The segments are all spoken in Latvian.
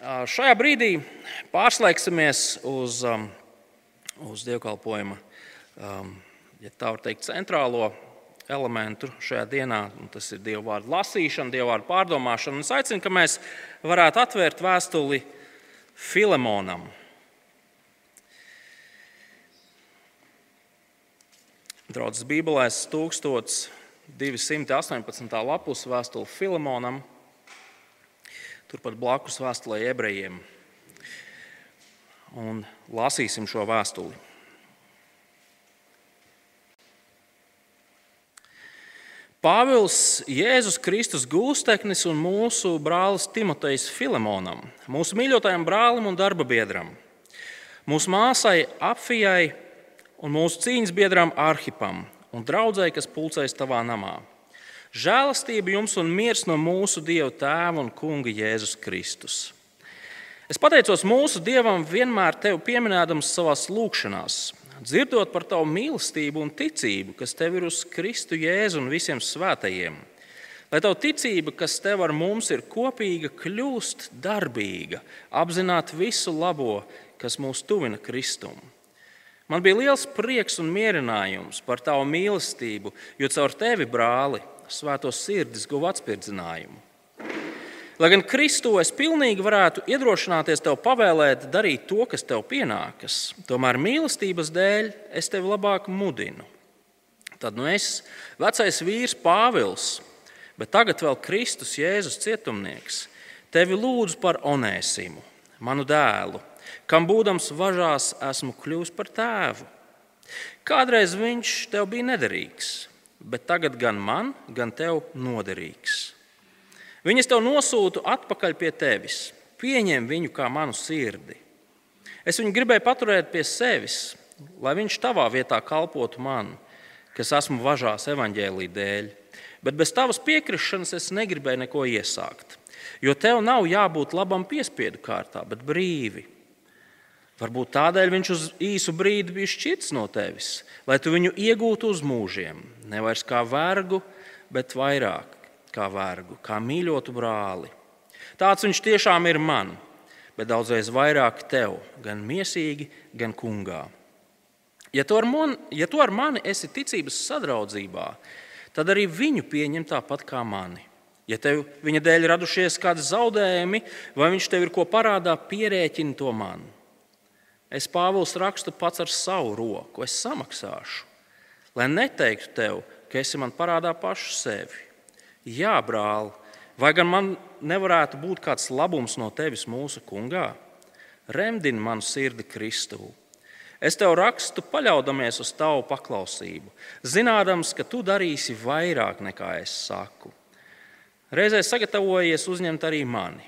Šajā brīdī pārslēgsimies uz, uz dievkalpojuma, ja tā var teikt, centrālo elementu šajā dienā. Tas ir Dieva vārdu lasīšana, Dieva vārdu pārdomāšana. Es aicinu, ka mēs varētu atvērt vēstuli Filemonam. Draudzes Bībelēs 1218. lapus vēstuli Filemonam, turpat blakus vēstulē ebrejiem. Un lasīsim šo vēstuli. Pāvils, Jēzus Kristus gūsteknis un mūsu brālis Timotejs Filemonam, mūsu mīļotajam brālim un darba biedram, mūsu māsai Apfijai un mūsu cīņas biedram Arhipam un draudzēji, kas pulcējas tavā namā. Žēlastība jums un miers no mūsu Dieva Tēva un Kunga Jēzus Kristus. Es pateicos mūsu Dievam vienmēr tevi pieminēdams savā lūgšanās, dzirdot par tavu mīlestību un ticību, kas tev ir uz Kristu Jēzu un visiem svētajiem. Lai tavu ticība, kas tev ar mums ir kopīga, kļūst darbīga, apzināt visu labo, kas mūs tuvina Kristumu. Man bija liels prieks un mierinājums par tavu mīlestību, jo caur tevi, brāli, svēto sirdis guva atspirdzinājumu. Lai gan Kristu es pilnīgi varētu iedrošināties tev pavēlēt darīt to, kas tev pienākas, tomēr mīlestības dēļ es tevi labāk mudinu. Tad nu es, vecais vīrs Pāvils, bet tagad vēl Kristus Jēzus cietumnieks, tevi lūdzu par onēsimu, manu dēlu kam būdams važās esmu kļuvis par tēvu. Kādreiz viņš tev bija nederīgs, bet tagad gan man, gan tev noderīgs. Viņas tev nosūtu atpakaļ pie tevis, pieņem viņu kā manu sirdi. Es viņu gribēju paturēt pie sevis, lai viņš tavā vietā kalpotu man, kas esmu važās evaņģēlī dēļ. Bet bez tavas piekrišanas es negribēju neko iesākt, jo tev nav jābūt labam piespiedu kārtā, bet brīvi. Varbūt tādēļ viņš uz īsu brīdi bija šķits no tevis, lai tu viņu iegūtu uz mūžiem. Nevis kā vergu, bet vairāk kā vergu, kā mīļotu brāli. Tāds viņš tiešām ir man, bet daudzreiz vairāk tev, gan miesīgi, gan kungā. Ja tu, man, ja tu ar mani esi ticības sadraudzībā, tad arī viņu pieņem tāpat kā mani. Ja tev viņa dēļ radušies kādi zaudējumi, vai viņš tev ir ko parādā, pierēķini to man. Es Pāvils rakstu pats ar savu roku, es samaksāšu, lai neteiktu tev, ka esi man parādā pašu sevi. Jā, brāl, vai gan man nevarētu būt kāds labums no tevis mūsu kungā? Remdini manu sirdi Kristū. Es tev rakstu, paļaudamies uz tavu paklausību, zinādams, ka tu darīsi vairāk nekā es saku. Reizē sagatavojies uzņemt arī mani.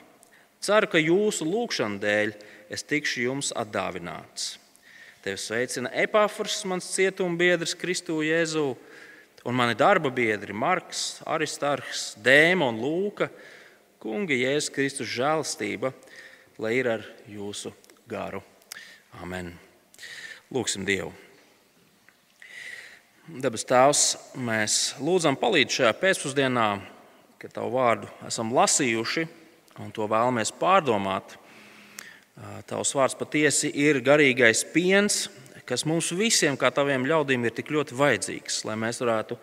Ceru, ka jūsu lūgšanu dēļ es tikšu jums atdāvināts. Tevi sveicina Epāfors, mans cietuma biedrs Kristu Jēzu, un mani darba biedri Marks, Aristarhs, Dēma un Lūka. Kunga Jēzus Kristus žēlastība, lai ir ar jūsu garu. Amen. Lūksim Dievu. Debes Tēvs, mēs lūdzam palīdzību šajā pēcpusdienā, kad Tavu vārdu esam lasījuši un to vēlamies pārdomāt. Tavs vārds patiesi ir garīgais piens, kas mums visiem, kā taviem ļaudīm, ir tik ļoti vajadzīgs, lai mēs varētu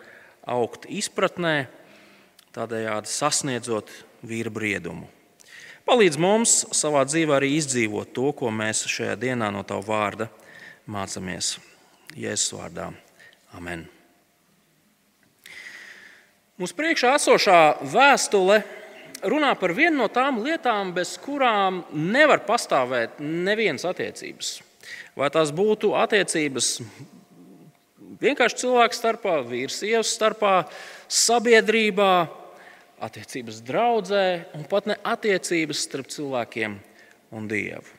augt izpratnē, tādējādi sasniedzot vīra briedumu. Palīdz mums savā dzīvē arī izdzīvot to, ko mēs šajā dienā no tava vārda mācāmies. Jēzus vārdā. Amen. Mums priekšā esošā vēstule runā par vienu no tām lietām, bez kurām nevar pastāvēt nevienas attiecības. Vai tās būtu attiecības vienkārši cilvēku starpā, vīrs, sievas starpā, sabiedrībā, attiecības draudzē un pat ne attiecības starp cilvēkiem un Dievu.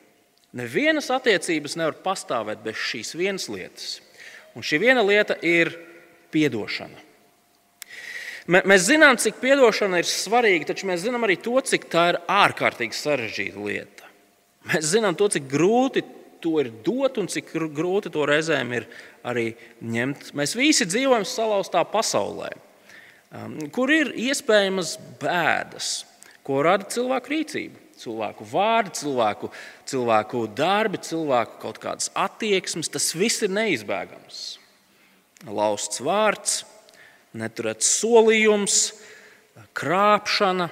Nevienas attiecības nevar pastāvēt bez šīs vienas lietas. Un šī viena lieta ir atdošana. Mēs zinām, cik atdošana ir svarīga, taču mēs zinām arī to, cik tā ir ārkārtīgi sarežģīta lieta. Mēs zinām to, cik grūti to ir dot un cik grūti to reizēm ir arī ņemt. Mēs visi dzīvojam salauztā pasaulē, um, kur ir iespējamas bēdas, ko rada cilvēku rīcība. cilvēku vārdi, cilvēku, cilvēku darbi, cilvēku kaut kādas attieksmes, tas viss ir neizbēgams. Lausts vārds, neturēts solījums, krāpšana,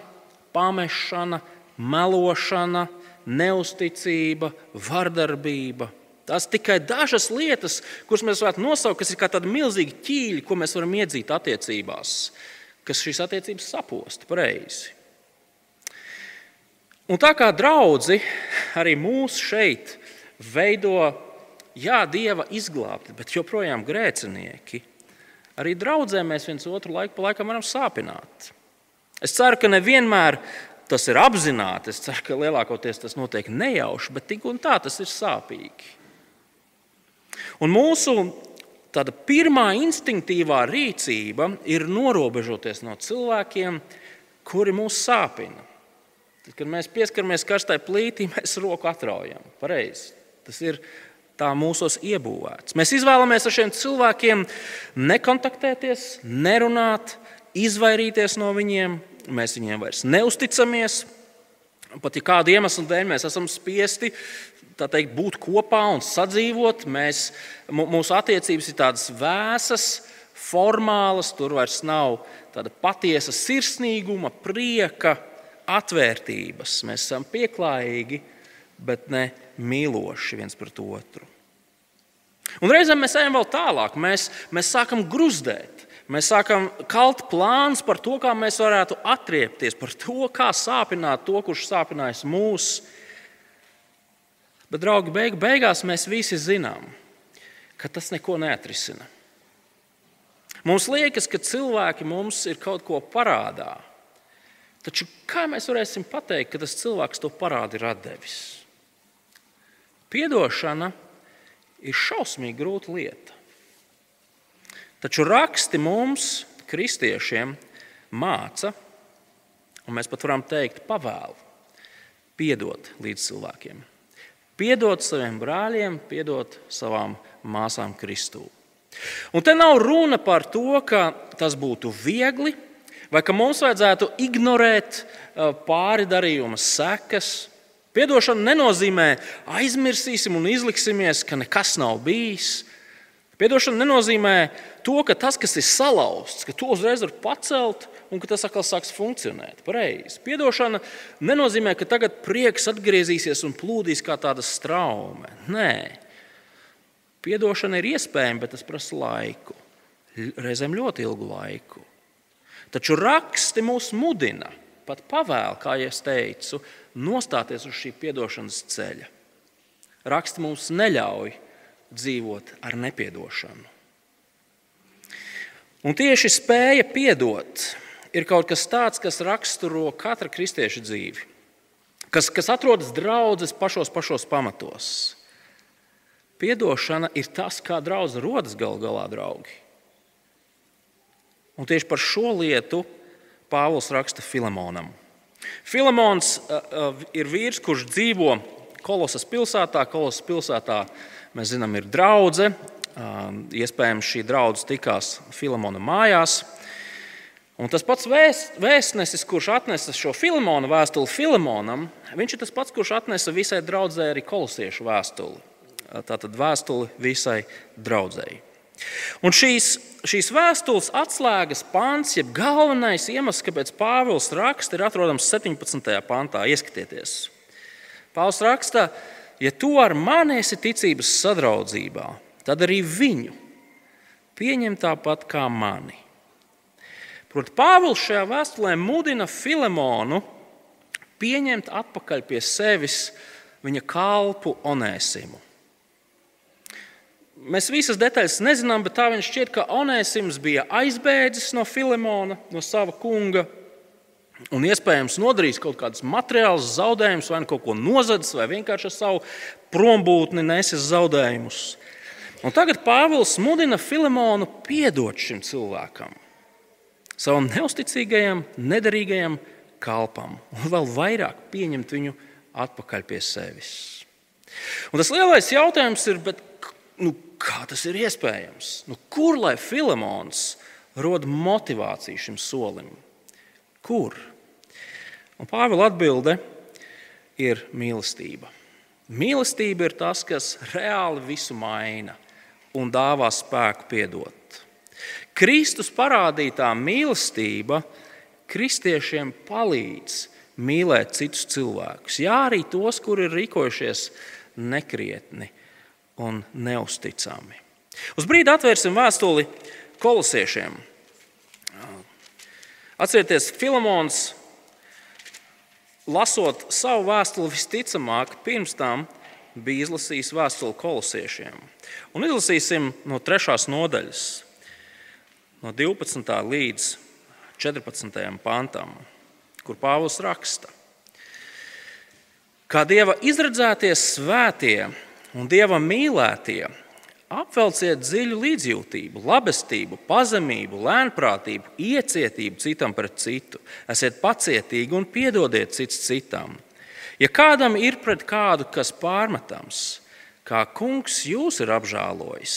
pamešana, melošana, neusticība, vardarbība. Tās tikai dažas lietas, kuras mēs varētu nosaukt, kas ir kā tādi milzīgi ķīļi, ko mēs varam iedzīt attiecībās, kas šīs attiecības sapost pareizi. Un tā kā draugi arī mūs šeit veido, jā, dieva izglābti, bet joprojām grēcinieki, arī draudzēm mēs viens otru laiku pa laikam varam sāpināt. Es ceru, ka nevienmēr tas ir apzināti. Es ceru, ka lielākoties tas notiek nejauši, bet tik un tā tas ir sāpīgi. Un mūsu pirmā instinktīvā rīcība ir norobežoties no cilvēkiem, kuri mūs sāpina. Tad, kad mēs pieskaramies karstai plītī, mēs roku atraujam. Pareizi. Tas ir tā mūsos iebūvēts. Mēs izvēlamies ar šiem cilvēkiem nekontaktēties, nerunāt, izvairīties no viņiem. Mēs viņiem vairs neusticamies. Pat ja kādu iemeslu dēļ mēs esam spiesti teikt, būt kopā un sadzīvot, mēs, mūsu attiecības ir tādas vēsas, formālas, tur vairs nav tāda patiesa sirsnīguma, prieka, atvērtības. Mēs esam pieklājīgi, bet ne mīloši viens pret otru. Un reizēm mēs ejam vēl tālāk. Mēs, mēs sākam gruzdēt. Mēs sākam kalt plāns par to, kā mēs varētu atriepties, par to, kā sāpināt to, kurš sāpinājis mūs. Bet, draugi, beig, beigās mēs visi zinām, ka tas neko neatrisina. Mums liekas, ka cilvēki mums ir kaut ko parādā. Taču kā mēs varēsim pateikt, ka tas cilvēks to parādi ir devis? Piedošana ir šausmīgi grūta lieta. Taču raksti mums, kristiešiem, māca, un mēs pat varam teikt, pavēlu, piedot līdz cilvēkiem. Piedot saviem brāļiem, piedot savām māsām Kristū. Un te nav runa par to, ka tas būtu viegli, vai ka mums vajadzētu ignorēt pāri darījuma sekas. Piedošana nenozīmē aizmirsīsim un izliksimies, ka nekas nav bijis. Piedošana nenozīmē to, ka tas, kas ir salauzts, ka to uzreiz var pacelt un ka tas atkal sāks funkcionēt. Pareizi. Piedošana nenozīmē, ka tagad prieks atgriezīsies un plūdīs kā tāda straume. Nē, piedošana ir iespējama, bet tas prasa laiku. Reizēm ļoti ilgu laiku. Taču raksti mūs mudina, pat pavēl, kā jau es teicu, nostāties uz šī atdošanas ceļa. Raksti mums neļauj dzīvot ar nepiedošanu. Un tieši spēja piedot ir kaut kas tāds, kas raksturo katra kristieša dzīvi, kas, kas atrodas draudzes pašos, pašos pamatos. Piedošana ir tas, kā draudzene rodas galu galā, draugi. Un tieši par šo lietu Pāvils raksta Filemonam. Filemons uh, uh, ir vīrs, kurš dzīvo Kolosas pilsētā. Kolosas pilsētā mēs zinām, ir draudzene. Uh, iespējams, šī draudzene tikās Filemona mājās. Un tas pats vēst, vēstnesis, kurš atnesa šo Filemona vēstuli Filemonam, viņš ir tas pats, kurš atnesa visai draudzēji arī kolosiešu vēstuli. Tātad vēstuli visai draudzēji. Un šīs, šīs vēstules atslēgas pāns, jeb galvenais iemesls, kāpēc Pāvils raksta, ir atrodams 17. pantā. Ieskatieties! Pāvils raksta, ja tu ar mani esi ticības sadraudzībā, tad arī viņu pieņem tāpat kā mani. Proti, Pāvils šajā vēstulē mudina Filemonu pieņemt atpakaļ pie sevis viņa kalpu Onēsimu. Mēs visas detaļas nezinām, bet tā viņš šķiet, ka Onēsims bija aizbēdzis no Filemona, no sava kunga. Un iespējams nodarījis kaut kādus materiālus zaudējumus, vai nu kaut ko nozadzis, vai vienkārši ar savu prombūtni nesis zaudējumus. Un tagad Pāvils mudina Filemonu piedot šim cilvēkam, savam neusticīgajam, nederīgajam kalpam, un vēl vairāk pieņemt viņu atpakaļ pie sevis. Un tas lielais jautājums ir, nu, kā tas ir iespējams? Nu, kur lai Filemons rod motivāciju šim solim? Kur? Un Pāvila atbilde ir mīlestība. Mīlestība ir tas, kas reāli visu maina un dāvā spēku piedot. Kristus parādītā mīlestība kristiešiem palīdz mīlēt citus cilvēkus. Jā, arī tos, kuri ir rīkojušies nekrietni un neusticami. Uz brīdi atvērsim vēstuli kolosiešiem. Atcerieties, Filamons lasot savu vēstuli, visticamāk, pirms tam bija izlasījis vēstuli kolosiešiem. Un izlasīsim no trešās nodaļas, no 12. līdz 14. pantam, kur Pāvils raksta. Kā Dieva izredzētie svētie un Dieva mīlētie, Apvelciet dziļu līdzjūtību, labestību, pazemību, lēnprātību, iecietību citam pret citu. Esiet pacietīgi un piedodiet cits citam. Ja kādam ir pret kādu kas pārmetams, kā kungs jūs ir apžēlojis,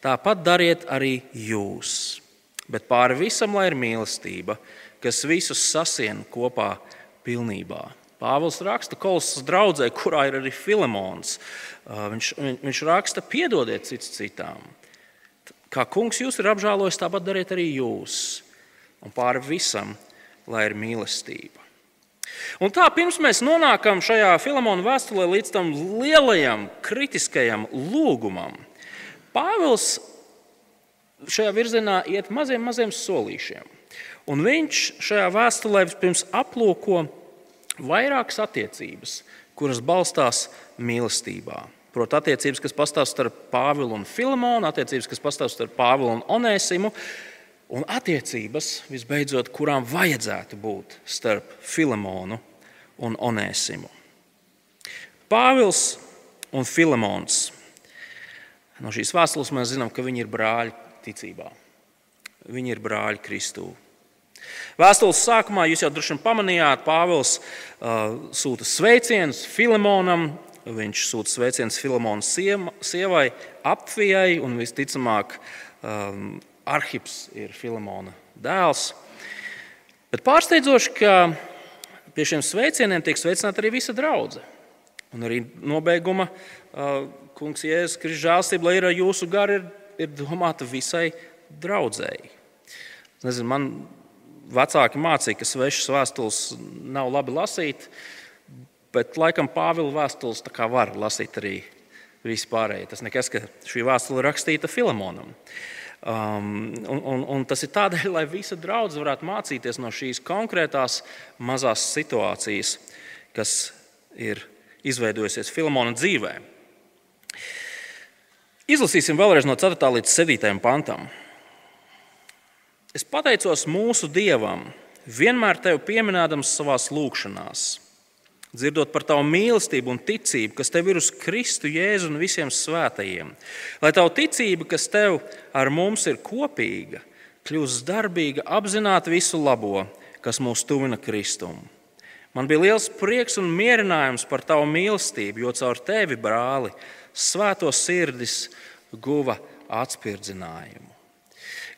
tāpat dariet arī jūs. Bet pāri visam lai ir mīlestība, kas visus sasien kopā pilnībā. Pāvils raksta Kolosas draudzē, kurā ir arī Filemons. Viņš, viņš raksta, piedodiet cits citam. Kā kungs jūs ir apžēlojis, tāpat dariet arī jūs. Un pāri visam, lai ir mīlestība. Un tā pirms mēs nonākam šajā Filemona vēstulē līdz tam lielajam kritiskajam lūgumam, Pāvils šajā virzienā iet maziem, maziem solīšiem. Un viņš šajā vēstulē vispirms aplūko vairākas attiecības, kuras balstās mīlestībā. Proti, attiecības, kas pastāv starp Pāvilu un Filamonu, attiecības, kas pastāv starp Pāvilu un Onēsimu, un attiecības, visbeidzot, kurām vajadzētu būt starp Filamonu un Onēsimu. Pāvils un Filamons. No šīs vēstules mēs zinām, ka viņi ir brāļi ticībā. Viņi ir brāļi Kristū. Vēstules sākumā jūs jau droši vien pamanījāt, Pāvils uh, sūta sveicienus Filamonam. Viņš sūta sveicienus Filamonas sievai, Apvijai, un visticamāk, um, Arhips ir Filamona dēls. Bet pārsteidzoši, ka pie šiem sveicieniem tiek sveicināta arī visa draudzene. Un arī nobeiguma uh, kungs Jēzus Kristus žēlstība, lai ir jūsu gari, ir, ir domāta visai draudzēji. Nezinu, man vecāki mācīja, ka svešas vēstules nav labi lasīt, bet laikam Pāvila vēstules var lasīt arī vispārēji. Tas nekas, ka šī vēstule rakstīta Filamonam. Um, un, un, un tas ir tādēļ, lai visa draudzene varētu mācīties no šīs konkrētās mazās situācijas, kas ir izveidojusies Filamona dzīvē. Izlasīsim vēlreiz no 4. līdz 7. pantam. Es pateicos mūsu Dievam, vienmēr tevi pieminēdams savā lūgšanās, dzirdot par tavu mīlestību un ticību, kas tev ir uz Kristu Jēzu un visiem svētajiem. Lai tavu ticība, kas tev ar mums ir kopīga, kļūst darbīga, apzināti visu labo, kas mūs tuvina Kristumu. Man bija liels prieks un mierinājums par tavu mīlestību, jo caur tevi, brāli, svēto sirdis guva atspirdzinājumu.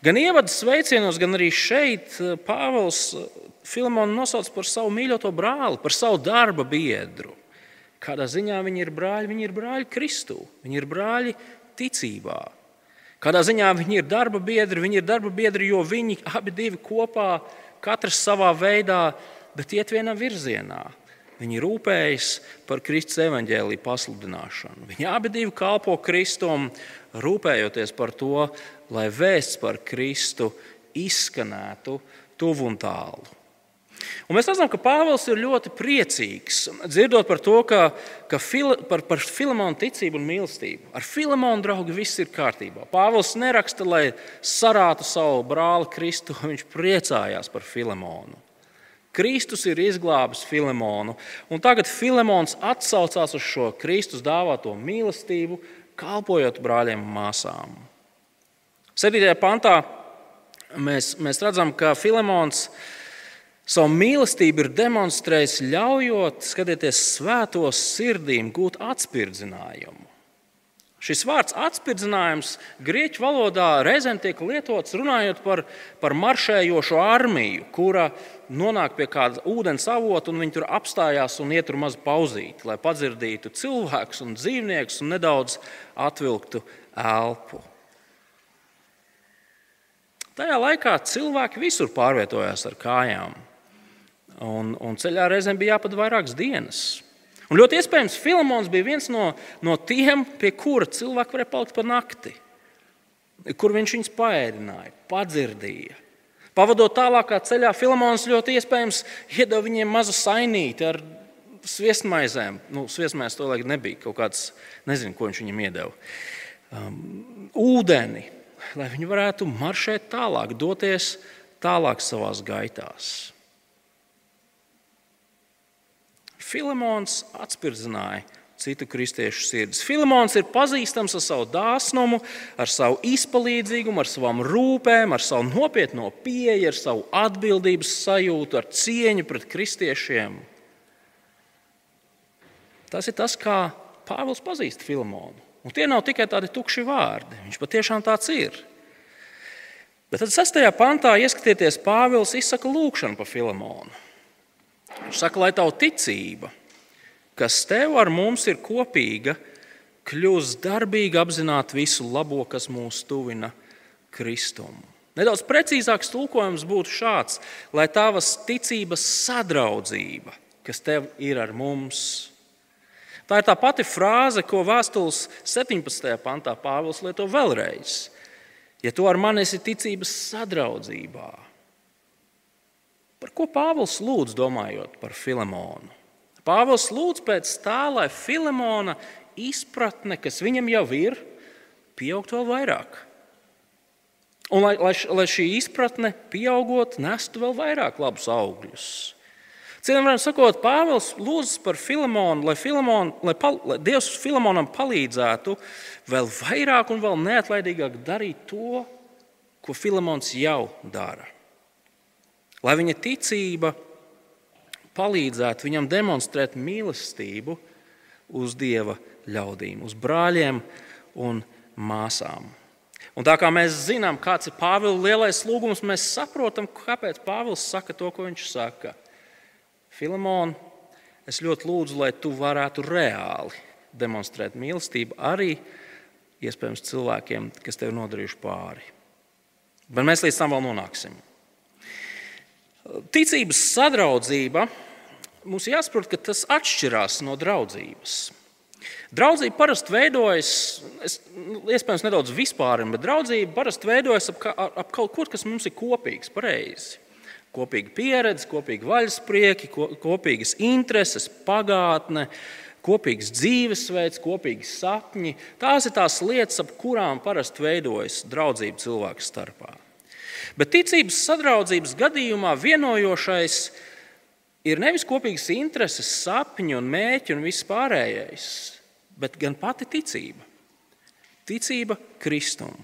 Gan ievadu sveicienos, gan arī šeit eh, Pāvils eh, Filamonu nosauc par savu mīļoto brāli, par savu darba biedru. Kādā ziņā viņi ir brāļi? Viņi ir brāļi Kristū, viņi ir brāļi ticībā. Kādā ziņā viņi ir darba biedri? Viņi ir darba biedri, jo viņi abi divi kopā, katrs savā veidā, bet iet vienā virzienā. Viņi rūpējas par Kristus evaņģēlīju pasludināšanu. Viņi abi divi kalpo Kristum, rūpējoties par to, lai vēsts par Kristu izskanētu tuvu un tālu. Un mēs redzam, ka Pāvils ir ļoti priecīgs dzirdot par to, ka, ka fila, par, par Filamonu ticību un mīlestību. Ar Filamonu draugu viss ir kārtībā. Pāvils neraksta, lai sarātu savu brāli Kristu, viņš priecājās par Filamonu. Kristus ir izglābis Filamonu, un tagad Filamons atsaucās uz šo Kristus dāvāto mīlestību, kalpojot brāļiem un māsām. 7. pantā mēs, mēs redzam, ka Filamons savu mīlestību ir demonstrējis, ļaujot, skatieties, svētos sirdīm gūt atspirdzinājumu. Šis vārds atspirdzinājums grieķu valodā reizēm tiek lietots runājot par, par maršējošo armiju, kura nonāk pie kāda ūdens avota un viņi tur apstājās un iet tur mazu pauzīti, lai padzirdītu cilvēkus un dzīvniekus un nedaudz atvilktu elpu. Tajā laikā cilvēki visur pārvietojās ar kājām, un, un ceļā reizēm bija jāpat vairākas dienas. Un ļoti iespējams, Filamons bija viens no, no tiem, pie kura cilvēki varēja palikt par nakti, kur viņš viņus paēdināja, padzirdīja. Pavadot tālākā ceļā, Filamons ļoti iespējams iedeva viņiem mazu sainīti ar sviestmaizēm. Nu, sviestmaizes to laikam nebija kaut kāds, nezinu, ko viņš viņiem iedeva. Um, ūdeni, lai viņi varētu maršēt tālāk, doties tālāk savās gaitās. Filimons atspirdzināja citu kristiešu sirdis. Filimons ir pazīstams ar savu dāsnumu, ar savu izpalīdzīgumu, ar savām rūpēm, ar savu nopietno pieeju, ar savu atbildības sajūtu, ar cieņu pret kristiešiem. Tas ir tas, kā Pāvils pazīst Filimonu. Un tie nav tikai tādi tukši vārdi. Viņš patiešām tāds ir. Bet tad, 6. pantā, ieskatieties, Pāvils izsaka lūgšanu par Filimonu. Viņš saka, lai tavu ticība, kas tev ar mums ir kopīga, kļūst darbīgi apzināt visu labo, kas mūs tuvina Kristumu. Nedaudz precīzāks tulkojums būtu šāds: lai tavas ticības sadraudzība, kas tev ir ar mums, tā ir tā pati frāze, ko vēstules 17. pantā Pāvils lieto vēlreiz. Ja tu ar mani esi ticības sadraudzībā, Par ko Pāvils lūdz, domājot par Filemonu? Pāvils lūdz pēc tā, lai Filemona izpratne, kas viņam jau ir, pieaugtu vēl vairāk. Un lai, lai, lai šī izpratne, pieaugot, nestu vēl vairāk labus augļus. Citiem vārdiem sakot, Pāvils lūdz par Filemonu, lai, Filemon, lai, pal, lai Dievs Filemonam palīdzētu vēl vairāk un vēl neatlaidīgāk darīt to, ko Filemons jau dara lai viņa ticība palīdzētu viņam demonstrēt mīlestību uz dieva ļaudīm, uz brāļiem un māsām. Un tā kā mēs zinām, kāds ir Pāvila lielais lūgums, mēs saprotam, kāpēc Pāvils saka to, ko viņš saka. Filimon, es ļoti lūdzu, lai tu varētu reāli demonstrēt mīlestību arī iespējams cilvēkiem, kas tev nodarījuši pāri. Bet mēs līdz tam vēl nonāksim. Ticības sadraudzība mums jāsaprot, ka tas atšķirās no draudzības. Draudzība parasti veidojas, es, iespējams, nedaudz vispārīgi, bet draudzība parasti veidojas ap, ap kaut ko, kas mums ir kopīgs, pareizi. Kopīga pieredze, kopīgi vaļasprieki, kopīgas intereses, pagātne, kopīgs dzīvesveids, kopīgi sapņi. Tās ir tās lietas, ap kurām parasti veidojas draudzība cilvēku starpā. Bet ticības sadraudzības gadījumā vienojošais ir nevis kopīgas intereses, sapņi un mēķi un viss pārējais, bet gan pati ticība. Ticība Kristum.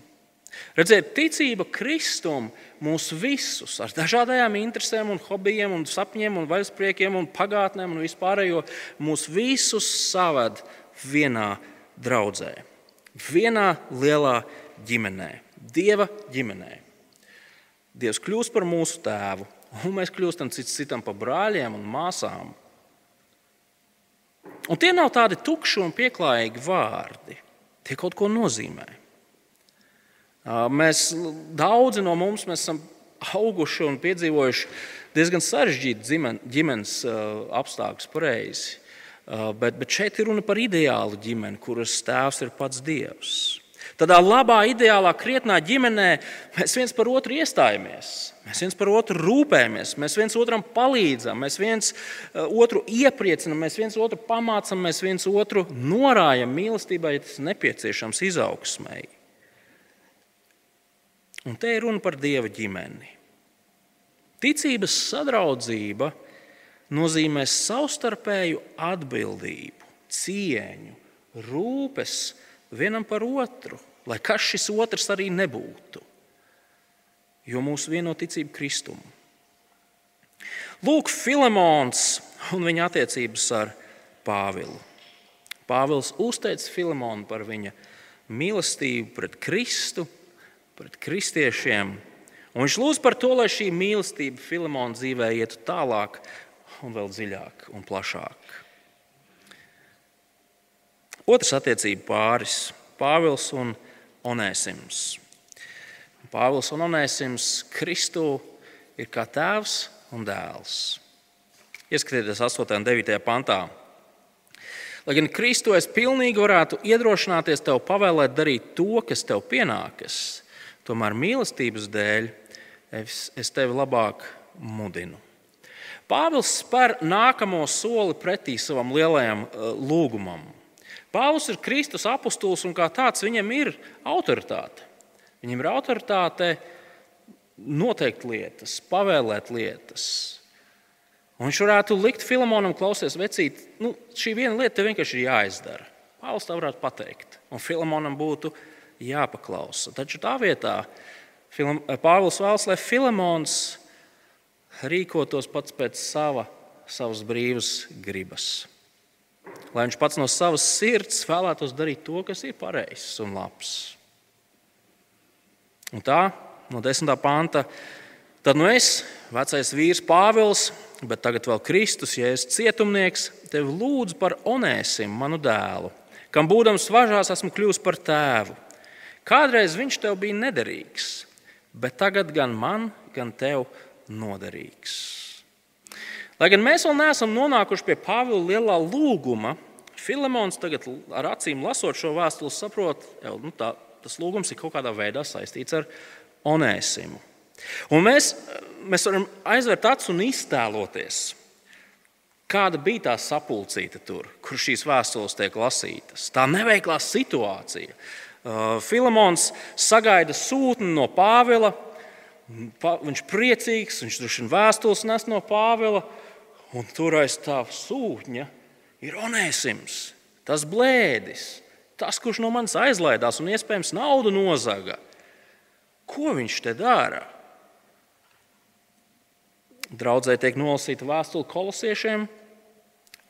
Redziet, ticība Kristum mūs visus ar dažādām interesēm, un hobijiem, un sapņiem, un vaļaspriekiem, un pagātnēm un vispārējo mūs visus saved vienā draudzē, vienā lielā ģimenē, Dieva ģimenē. Dievs kļūst par mūsu tēvu, un mēs kļūstam cits citam par brāļiem un māsām. Un tie nav tādi tukši un pieklājīgi vārdi. Tie kaut ko nozīmē. Mēs, daudzi no mums esam auguši un piedzīvojuši diezgan sarežģītu ģimenes apstākļus, pareizi. Bet, bet šeit ir runa par ideālu ģimeni, kuras tēvs ir pats Dievs. Tādā labā, ideālā, krietnā ģimenē mēs viens par otru iestājamies. Mēs viens par otru rūpējamies, mēs viens otram palīdzam, mēs viens otru iepriecinām, mēs viens otru pamācām, mēs viens otru norājam mīlestībai, ja tas nepieciešams izaugsmēji. Un te ir runa par dieva ģimeni. Ticības sadraudzība nozīmē savstarpēju atbildību, cieņu, rūpes vienam par otru lai kas šis otrs arī nebūtu, jo mūsu vieno ticību Kristumu. Lūk, Filemons un viņa attiecības ar Pāvilu. Pāvils uzteica Filemonu par viņa mīlestību pret Kristu, pret kristiešiem. Un viņš lūdz par to, lai šī mīlestība Filimona dzīvē ietu tālāk, un vēl dziļāk un plašāk. Otrs attiecību pāris - Pāvils un Onēsims. Pāvils un Onēsims Kristu ir kā tēvs un dēls. Ieskatieties 8. un 9. pantā. Lai gan Kristu es pilnīgi varētu iedrošināties tev pavēlēt darīt to, kas tev pienākas, tomēr mīlestības dēļ es, es tevi labāk mudinu. Pāvils spēr nākamo soli pretī savam lielajam uh, lūgumam. Pāvils ir Kristus apustulis un kā tāds viņam ir autoritāte. Viņam ir autoritāte noteikt lietas, pavēlēt lietas, Un viņš varētu likt Filamonam, klausies, vecīt, nu, šī viena lieta vienkārši ir jāizdara. Pāvils tā varētu pateikt, un Filamonam būtu jāpaklausa. Taču tā vietā Pāvils vēlas, lai Filamons rīkotos pats pēc sava, savas brīvas gribas. Lai viņš pats no savas sirds vēlētos darīt to, kas ir pareizs un labs. Un tā, no 10. panta, tad nu es, vecais vīrs Pāvils, bet tagad vēl Kristus, ja es cietumnieks, tevi lūdzu par onēsim, manu dēlu, kam būdams važās esmu kļuvis par tēvu. Kādreiz viņš tev bija nederīgs, bet tagad gan man, gan tev noderīgs. Lai gan mēs vēl neesam nonākuši pie Pāvila lielā lūguma, Filemons tagad ar acīm lasot šo vēstuli, saprot, ka nu, tā, tas lūgums ir kaut kādā veidā saistīts ar onēsimu. Un mēs, mēs varam aizvērt acis un iztēloties, kāda bija tā sapulcīta tur, kur šīs vēstules tiek lasītas. Tā neveiklā situācija. Uh, Filamons sagaida sūtni no Pāvila. Viņš ir priecīgs, viņš droši vien vēstules nes no Pāvila, un tur aiz tā sūtņa ir onēsims, tas blēdis, tas, kurš no manis aizlaidās un iespējams naudu nozaga. Ko viņš te dara? Draudzē tiek nolasīta vēstule kolosiešiem,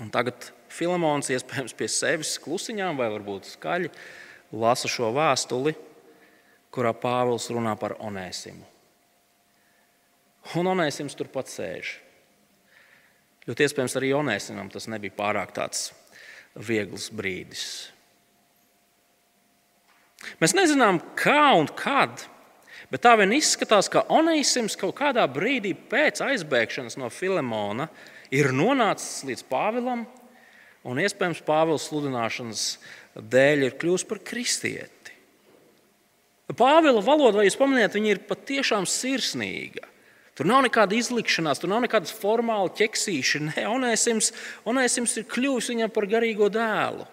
un tagad Filamons iespējams pie sevis klusiņām vai varbūt skaļi lasa šo vēstuli, kurā Pāvils runā par Onēsimu. Un Onēsims turpat sēž. Ļoti iespējams, arī Onēsimam tas nebija pārāk tāds viegls brīdis. Mēs nezinām, kā un kad Bet tā vien izskatās, ka Onīsims kaut kādā brīdī pēc aizbēgšanas no Filemona ir nonācis līdz Pāvilam, un iespējams Pāvils sludināšanas dēļ ir kļuvis par kristieti. Pāvila valoda, vai jūs pamanījāt, ir patiešām sirsnīga. Tur nav nekāda izlikšanās, tur nav nekādas formāla ķeksīša. Nē, Onēsims, Onēsims ir kļuvis viņam par garīgo dēlu.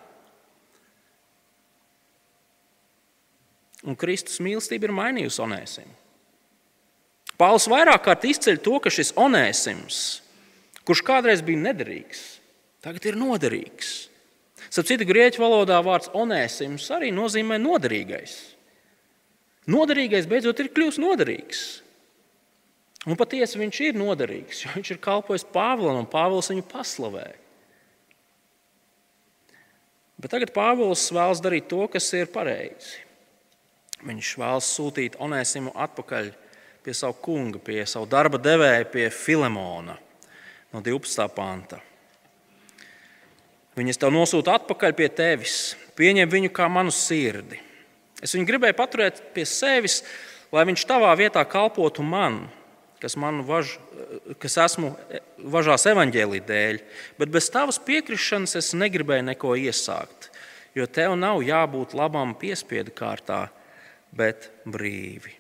Un Kristus mīlestība ir mainījusi onēsimu. Pāvils vairāk kārt izceļ to, ka šis onēsims, kurš kādreiz bija nederīgs, tagad ir noderīgs. Sapratu, grieķu valodā vārds onēsims arī nozīmē noderīgais. Noderīgais beidzot ir kļuvis noderīgs. Un patiesi viņš ir noderīgs, jo viņš ir kalpojis Pāvilam un Pāvils viņu paslavē. Bet tagad Pāvils vēlas darīt to, kas ir pareizi. Viņš vēlas sūtīt Onēsimu atpakaļ pie savu kunga, pie savu darba devēja, pie Filemona no 12. panta. Viņas tev nosūta atpakaļ pie tevis, pieņem viņu kā manu sirdi. Es viņu gribēju paturēt pie sevis, lai viņš tavā vietā kalpotu man, kas, važ, kas esmu važās evaņģēlī dēļ, bet bez tavas piekrišanas es negribēju neko iesākt, jo tev nav jābūt labam piespiedu kārtā, bet brīvi.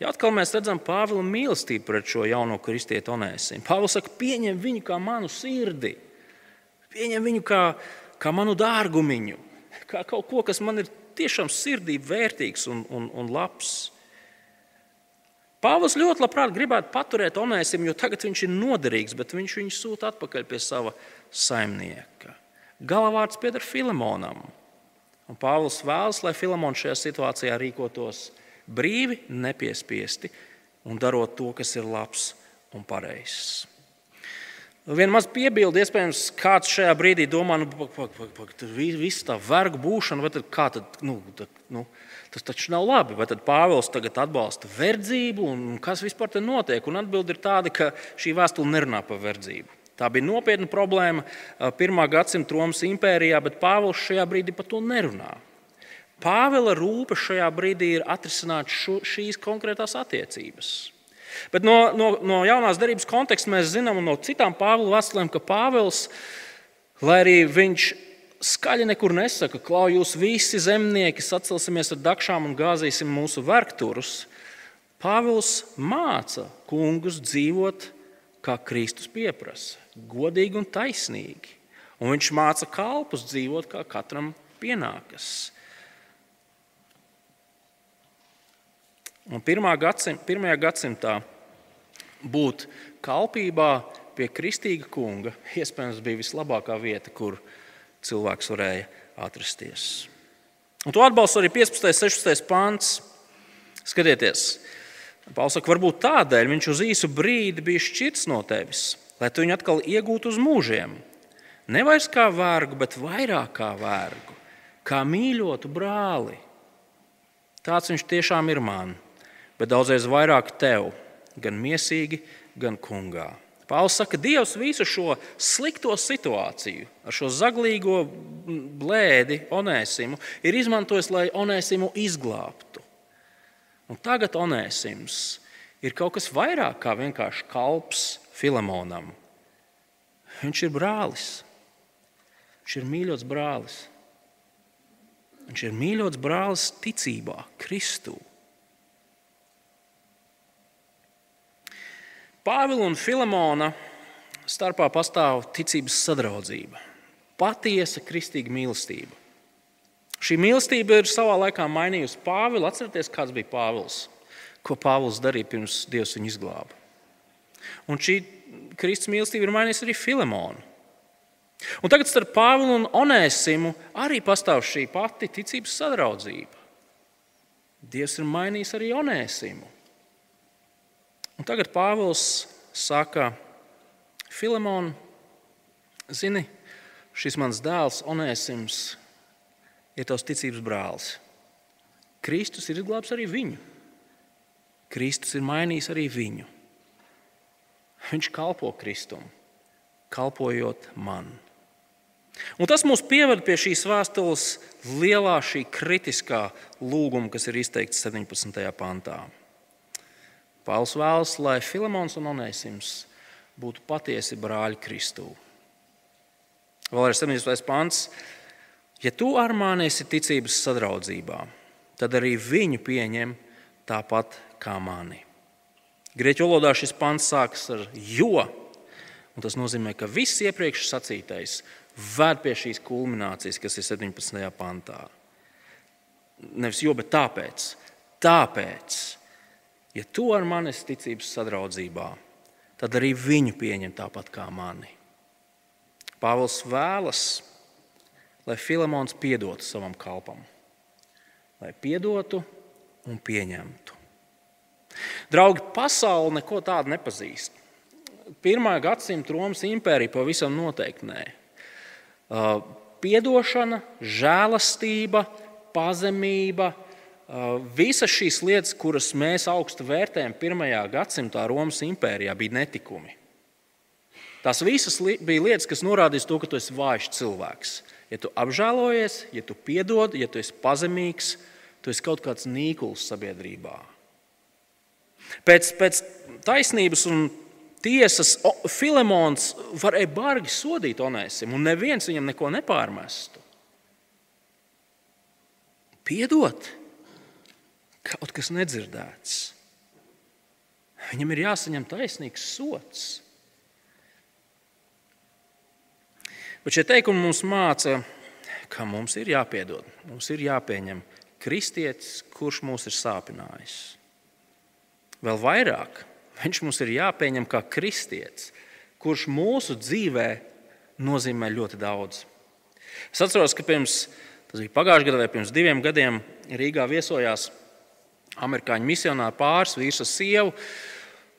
Ja atkal mēs redzam Pāvila mīlestību pret šo jauno kristieti Onēsim. Pāvils saka, pieņem viņu kā manu sirdi, pieņem viņu kā, kā manu dārgumiņu, kā kaut ko, kas man ir tiešām sirdī vērtīgs un, un, un labs. Pāvils ļoti labprāt gribētu paturēt Onēsim, jo tagad viņš ir noderīgs, bet viņš viņu sūta atpakaļ pie sava saimnieka. Galavārds pieder Filemonam. Un Pāvils vēlas, lai Filamons šajā situācijā rīkotos brīvi, nepiespiesti un darot to, kas ir labs un pareizs. Viena maz piebilde, iespējams, kāds šajā brīdī domā, nu, pak, pak, pak, tur viss tā vergu būšana, vai tad kā tad, nu, tā, nu, tas taču nav labi. Vai tad Pāvils tagad atbalsta verdzību, un kas vispār te notiek? Un atbilde ir tāda, ka šī vēstule nerunā par verdzību. Tā bija nopietna problēma pirmā gadsimta Romas impērijā, bet Pāvils šajā brīdī par to nerunā. Pāvila rūpe šajā brīdī ir atrisināt šo, šīs konkrētās attiecības. Bet no, no, no jaunās darbības konteksta mēs zinām, no citām Pāvila vēstulēm, ka Pāvils, lai arī viņš skaļi nekur nesaka, ka jūs visi zemnieki sacelsimies ar dakšām un gāzīsim mūsu vergturus, Pāvils māca kungus dzīvot, kā Kristus pieprasa, godīgi un taisnīgi. Un viņš māca kalpus dzīvot, kā katram pienākas. Un pirmā gadsimta, pirmajā gadsimtā būt kalpībā pie kristīga kunga iespējams bija vislabākā vieta, kur cilvēks varēja atrasties. Un to atbalsta arī 15. un 16. pāns. Skatieties, Pāvils saka, varbūt tādēļ viņš uz īsu brīdi bija šķirts no tevis, lai tu viņu atkal iegūtu uz mūžiem. Nevis kā vārgu, bet vairāk kā vārgu, kā mīļotu brāli. Tāds viņš tiešām ir man bet daudzreiz vairāk tev, gan mīsīgi, gan kungā. Pāvils saka, ka Dievs visu šo slikto situāciju, ar šo zaglīgo blēdi, onēsimu, ir izmantojis, lai onēsimu izglābtu. Un tagad onēsims ir kaut kas vairāk kā vienkārši kalps Filemonam. Viņš ir brālis. Viņš ir mīļots brālis. Viņš ir mīļots brālis ticībā, Kristū. Pāvila un Filamona starpā pastāv ticības sadraudzība, patiesa kristīga mīlestība. Šī mīlestība ir savā laikā mainījusi Pāvilu. Atcerieties, kāds bija Pāvils, ko Pāvils darīja pirms Dievs viņu izglāba. Un šī Kristus mīlestība ir mainījusi arī Filamonu. Un tagad starp Pāvilu un Onēsimu arī pastāv šī pati ticības sadraudzība. Dievs ir mainījis arī Onēsimu. Un tagad Pāvils saka, Filemon, zini, šis mans dēls, Onēsims, ir tavs ticības brālis. Kristus ir izglābs arī viņu. Kristus ir mainījis arī viņu. Viņš kalpo Kristum, kalpojot man. Un tas mūs pieved pie šīs vēstules lielā, šī kritiskā lūguma, kas ir izteikts 17. pantā. Pāvils vēlas, lai Filamons un Onēsims būtu patiesi brāļi Kristū. Vēl ir 17. pants. Ja tu ar mani esi ticības sadraudzībā, tad arī viņu pieņem tāpat kā mani. Grieķu valodā šis pants sākas ar jo, un tas nozīmē, ka viss iepriekš sacītais ved pie šīs kulminācijas, kas ir 17. pantā. Nevis jo, bet tāpēc. Tāpēc Ja tu ar mani esi ticības sadraudzībā, tad arī viņu pieņem tāpat kā mani. Pāvils vēlas, lai Filamons piedotu savam kalpam, lai piedotu un pieņemtu. Draugi, pasaule neko tādu nepazīst. Pirmā gadsimta Romas impērija pavisam noteikti nē. Uh, piedošana, žēlastība, pazemība, visas šīs lietas, kuras mēs augstu vērtējam pirmajā gadsimtā Romas impērijā, bija netikumi. Tās visas bija lietas, kas norādīja to, ka tu esi vājš cilvēks. Ja tu apžēlojies, ja tu piedod, ja tu esi pazemīgs, tu esi kaut kāds nīkuls sabiedrībā. Pēc, pēc taisnības un tiesas Filemons varēja bargi sodīt Onēsim, un neviens viņam neko nepārmestu. Piedot! Kaut kas nedzirdēts. Viņam ir jāsaņem taisnīgs sots. Bet šie teikumi mums māca, ka mums ir jāpiedod, mums ir jāpieņem kristietis, kurš mūs ir sāpinājis. Vēl vairāk, viņš mums ir jāpieņem kā kristietis, kurš mūsu dzīvē nozīmē ļoti daudz. Es atceros, ka pirms, tas bija pagājušajā gadā vai pirms diviem gadiem, Rīgā viesojās amerikāņu misionāru pāris, vīrs ar sievu.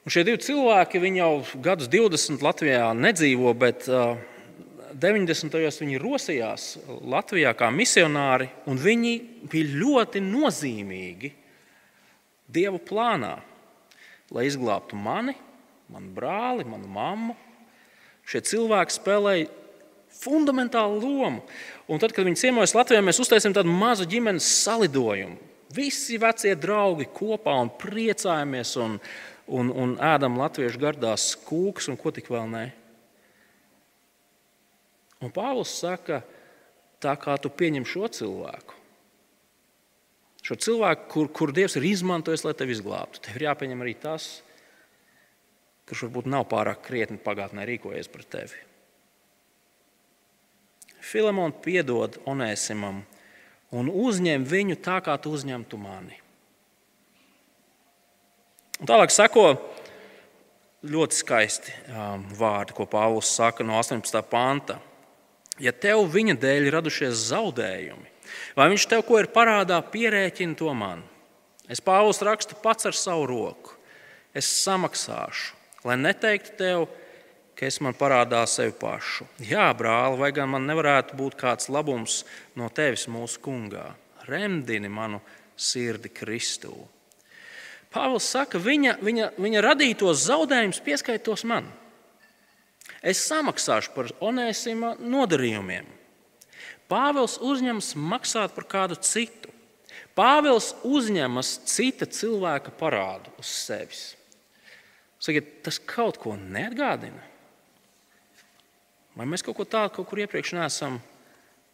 Un šie divi cilvēki jau gadus 20 Latvijā nedzīvo, bet 90. gados viņi rosījās Latvijā kā misionāri, un viņi bija ļoti nozīmīgi Dieva plānā, lai izglābtu mani, manu brāli, manu mammu. Šie cilvēki spēlēja fundamentālu lomu. Un tad, kad viņi ciemojas Latvijā, mēs uztaisījām tādu mazu ģimenes salidojumu. Visi vecie draugi kopā un priecājamies un, un, un ēdam latviešu gardās kūks un ko tik vēl ne. Un Pāvils saka, tā kā tu pieņem šo cilvēku, šo cilvēku, kur, kur Dievs ir izmantojis, lai tevi izglābtu, tev ir jāpieņem arī tas, kurš varbūt nav pārāk krietni pagātnē rīkojies pret tevi. Filemons piedod Onēsimam un uzņem viņu tā, kā tu uzņemtu mani. Un tālāk sako ļoti skaisti um, vārdi, ko Pāvils saka no 18. panta ja tev viņa dēļ ir radušies zaudējumi, vai viņš tev ko ir parādā, pierēķini to man. Es Pāvils rakstu pats ar savu roku. Es samaksāšu, lai neteiktu tev, ka es man parādā sevi pašu. Jā, brāli, vai gan man nevarētu būt kāds labums no tevis mūsu kungā? Remdini manu sirdi Kristū. Pāvils saka, viņa, viņa, viņa radītos zaudējumus pieskaitos man. Es samaksāšu par onēsima nodarījumiem. Pāvils uzņemas maksāt par kādu citu. Pāvils uzņemas cita cilvēka parādu uz sevis. Sakiet, tas kaut ko neatgādina. Vai mēs kaut ko tādu kaut kur iepriekš neesam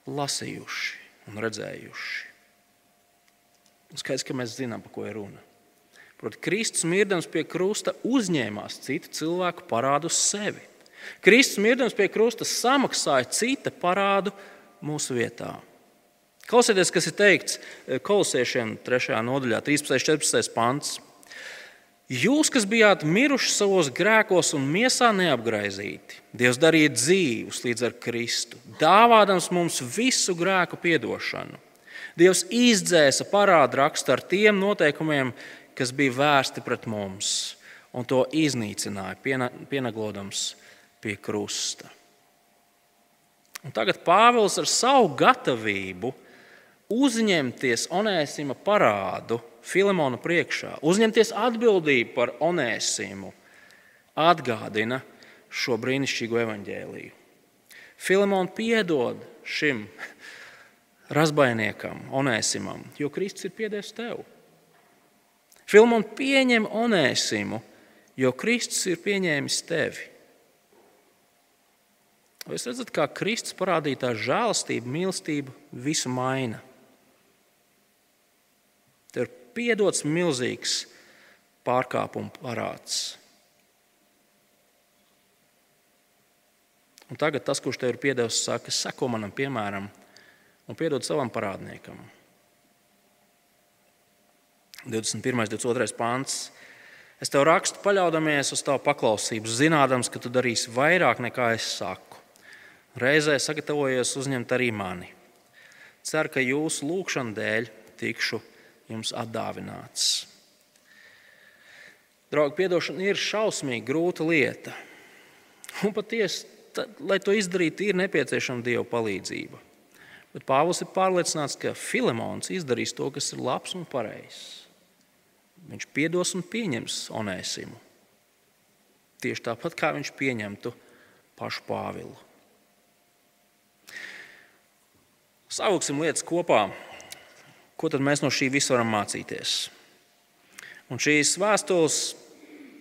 lasījuši un redzējuši? Skaidrs, ka mēs zinām, par ko ir runa. Proti, Kristus mirdams pie krusta uzņēmās citu cilvēku parādu uz sevi. Kristus mirdams pie krusta samaksāja cita parādu mūsu vietā. Klausieties, kas ir teikts eh, kolosiešiem 3. nodaļā, 13. un 14. pants. Jūs, kas bijāt miruši savos grēkos un miesā neapgaizīti, Dievs darīja dzīvus līdz ar Kristu, dāvādams mums visu grēku piedošanu. Dievs izdzēsa parādu rakstu ar tiem noteikumiem, kas bija vērsti pret mums, un to iznīcināja, pieneglodams pie krusta. Un tagad Pāvils ar savu gatavību uzņemties Onēsima parādu Filemona priekšā, uzņemties atbildību par Onēsimu, atgādina šo brīnišķīgo evaņģēliju. Filemons piedod šim razbainiekam, Onēsimam, jo Kristus ir piedevis tev. Filemons pieņem Onēsimu, jo Kristus ir pieņēmis tevi. Jūs redzat, kā Kristus parādītā žēlastība, mīlestība visu maina? Piedots milzīgs pārkāpumu parāds. Un tagad tas, kurš tev ir piedevis, saka, seko manam piemēram un piedod savam parādniekam. 21. un 22. pāns. Es tev rakstu, paļaudamies uz tavu paklausību, zinādams, ka tu darīsi vairāk nekā es saku. Reizē sagatavojies uzņemt arī mani. Ceru, ka jūsu lūgšanu dēļ tikšu jums atdāvināts. Draugi, atdošana ir šausmīgi grūta lieta. Un patiesi, lai to izdarītu, ir nepieciešama Dieva palīdzība. Bet Pāvils ir pārliecināts, ka Filemons izdarīs to, kas ir labs un pareizs. Viņš piedos un pieņems onēsimu. Tieši tāpat kā viņš pieņemtu pašu Pāvilu. Sauksim lietas kopā, ko tad mēs no šī visa varam mācīties. Un šīs vēstules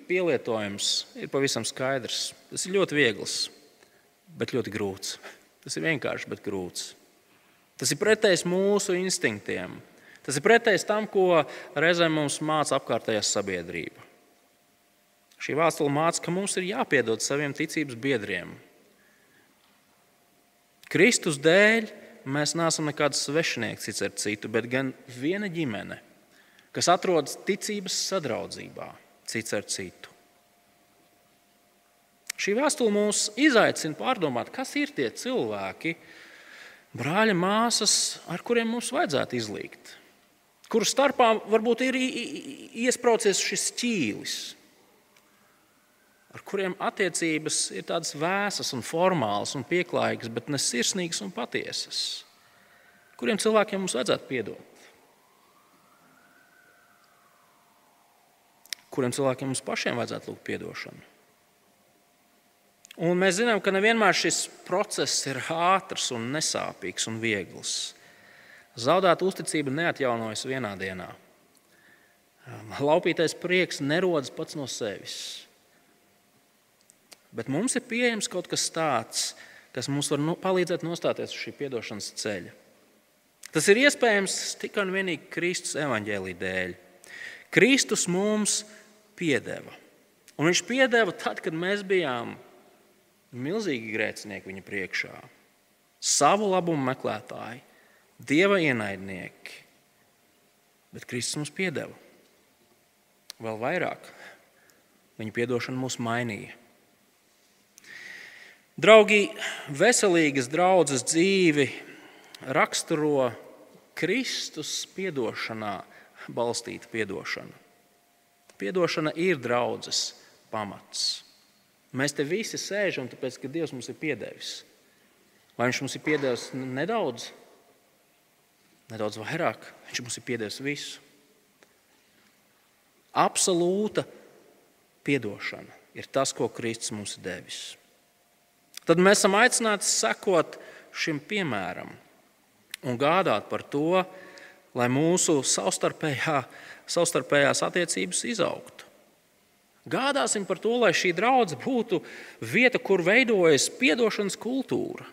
pielietojums ir pavisam skaidrs. Tas ir ļoti viegls, bet ļoti grūts. Tas ir vienkārši, bet grūts. Tas ir pretējs mūsu instinktiem. Tas ir pretējs tam, ko reizēm mums māca apkārtējā sabiedrība. Šī vēstule māca, ka mums ir jāpiedod saviem ticības biedriem. Kristus dēļ mēs neesam nekāds svešinieks cits ar citu, bet gan viena ģimene, kas atrodas ticības sadraudzībā cits ar citu. Šī vēstule mūs izaicina pārdomāt, kas ir tie cilvēki, brāļa, māsas, ar kuriem mums vajadzētu izlīgt. Kuru starpā varbūt ir iesprādzies šis ķīlis. Ar kuriem attiecības ir tādas vēsas, un formālas un pieklājīgas, bet ne sirsnīgas un patiesas. Kuriem cilvēkiem mums vajadzētu piedot? Kuriem cilvēkiem mums pašiem vajadzētu lūgt atdošanu? Un mēs zinām, ka nevienmēr šis process ir ātrs, un nesāpīgs un viegls. Zaudēta uzticība neatjaunojas vienā dienā. Laupītais prieks nerodas pats no sevis. Bet mums ir pieejams kaut kas tāds, kas mums var nu, palīdzēt nostāties uz šī atdošanas ceļa. Tas ir iespējams tikai un vienīgi Kristus evaņģēlīja dēļ. Kristus mums piedeva. Un viņš piedeva tad, kad mēs bijām milzīgi grēcinieki viņa priekšā, savu labumu meklētāji, dieva ienaidnieki. Bet Kristus mums piedeva. Vēl vairāk, viņa piedošana mūs mainīja. Draugi, veselīgas draudzes dzīvi raksturo Kristus piedošanā balstīta piedošana. Piedošana ir draudzes pamats. Mēs te visi sēžam, tāpēc, ka Dievs mums ir piedevis. Vai Viņš mums ir piedevis nedaudz, nedaudz vairāk, Viņš mums ir piedevis visu. Absolūta piedošana ir tas, ko Kristus mums ir devis. Tad mēs esam aicināti sekot šim piemēram un gādāt par to, lai mūsu savstarpējā, savstarpējās attiecības izaugtu. Gādāsim par to, lai šī draudzene būtu vieta, kur veidojas atdošanas kultūra,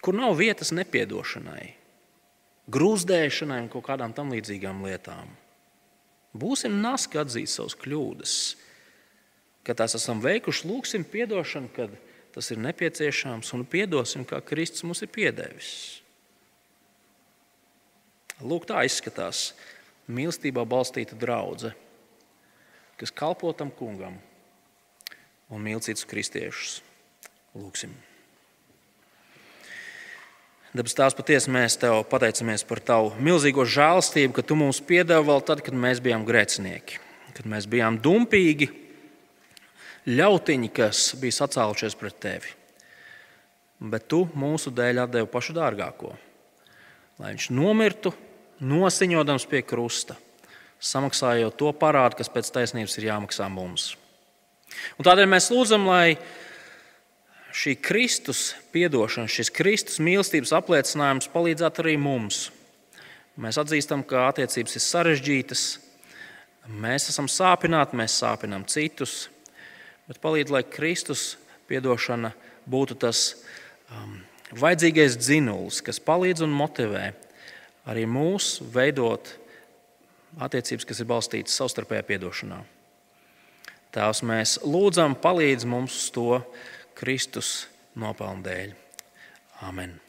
kur nav vietas nepiedošanai, grūzdēšanai un kaut kādām tam līdzīgām lietām. Būsim naski atzīt savas kļūdas, kad tās esam veikuši, lūgsim atdošanu, kad tas ir nepieciešams, un piedosim, kā Kristus mums ir piedevis. Lūk, tā izskatās mīlestībā balstīta draudzene, kas kalpo tam kungam un mīl citus kristiešus. Lūksim! Dabas tās patiesi mēs tev pateicamies par tavu milzīgo žēlstību, ka tu mums piedevi vēl tad, kad mēs bijām grēcinieki, kad mēs bijām dumpīgi, ļautiņi, kas bija sacēlušies pret tevi. Bet tu mūsu dēļ devi pašu dārgāko, lai viņš nomirtu, nosiņodams pie krusta, samaksājot to parādu, kas pēc taisnības ir jāmaksā mums. Un tādēļ mēs lūdzam, lai šī Kristus piedošana, šis Kristus mīlestības apliecinājums palīdzētu arī mums. Mēs atzīstam, ka attiecības ir sarežģītas, mēs esam sāpināti, mēs sāpinām citus, bet palīdz, lai Kristus piedošana būtu tas um, vajadzīgais dzinulis, kas palīdz un motivē arī mūs veidot attiecības, kas ir balstītas savstarpējā piedošanā. Tās mēs lūdzam, palīdz mums to Kristus nopelnu dēļ. Amen!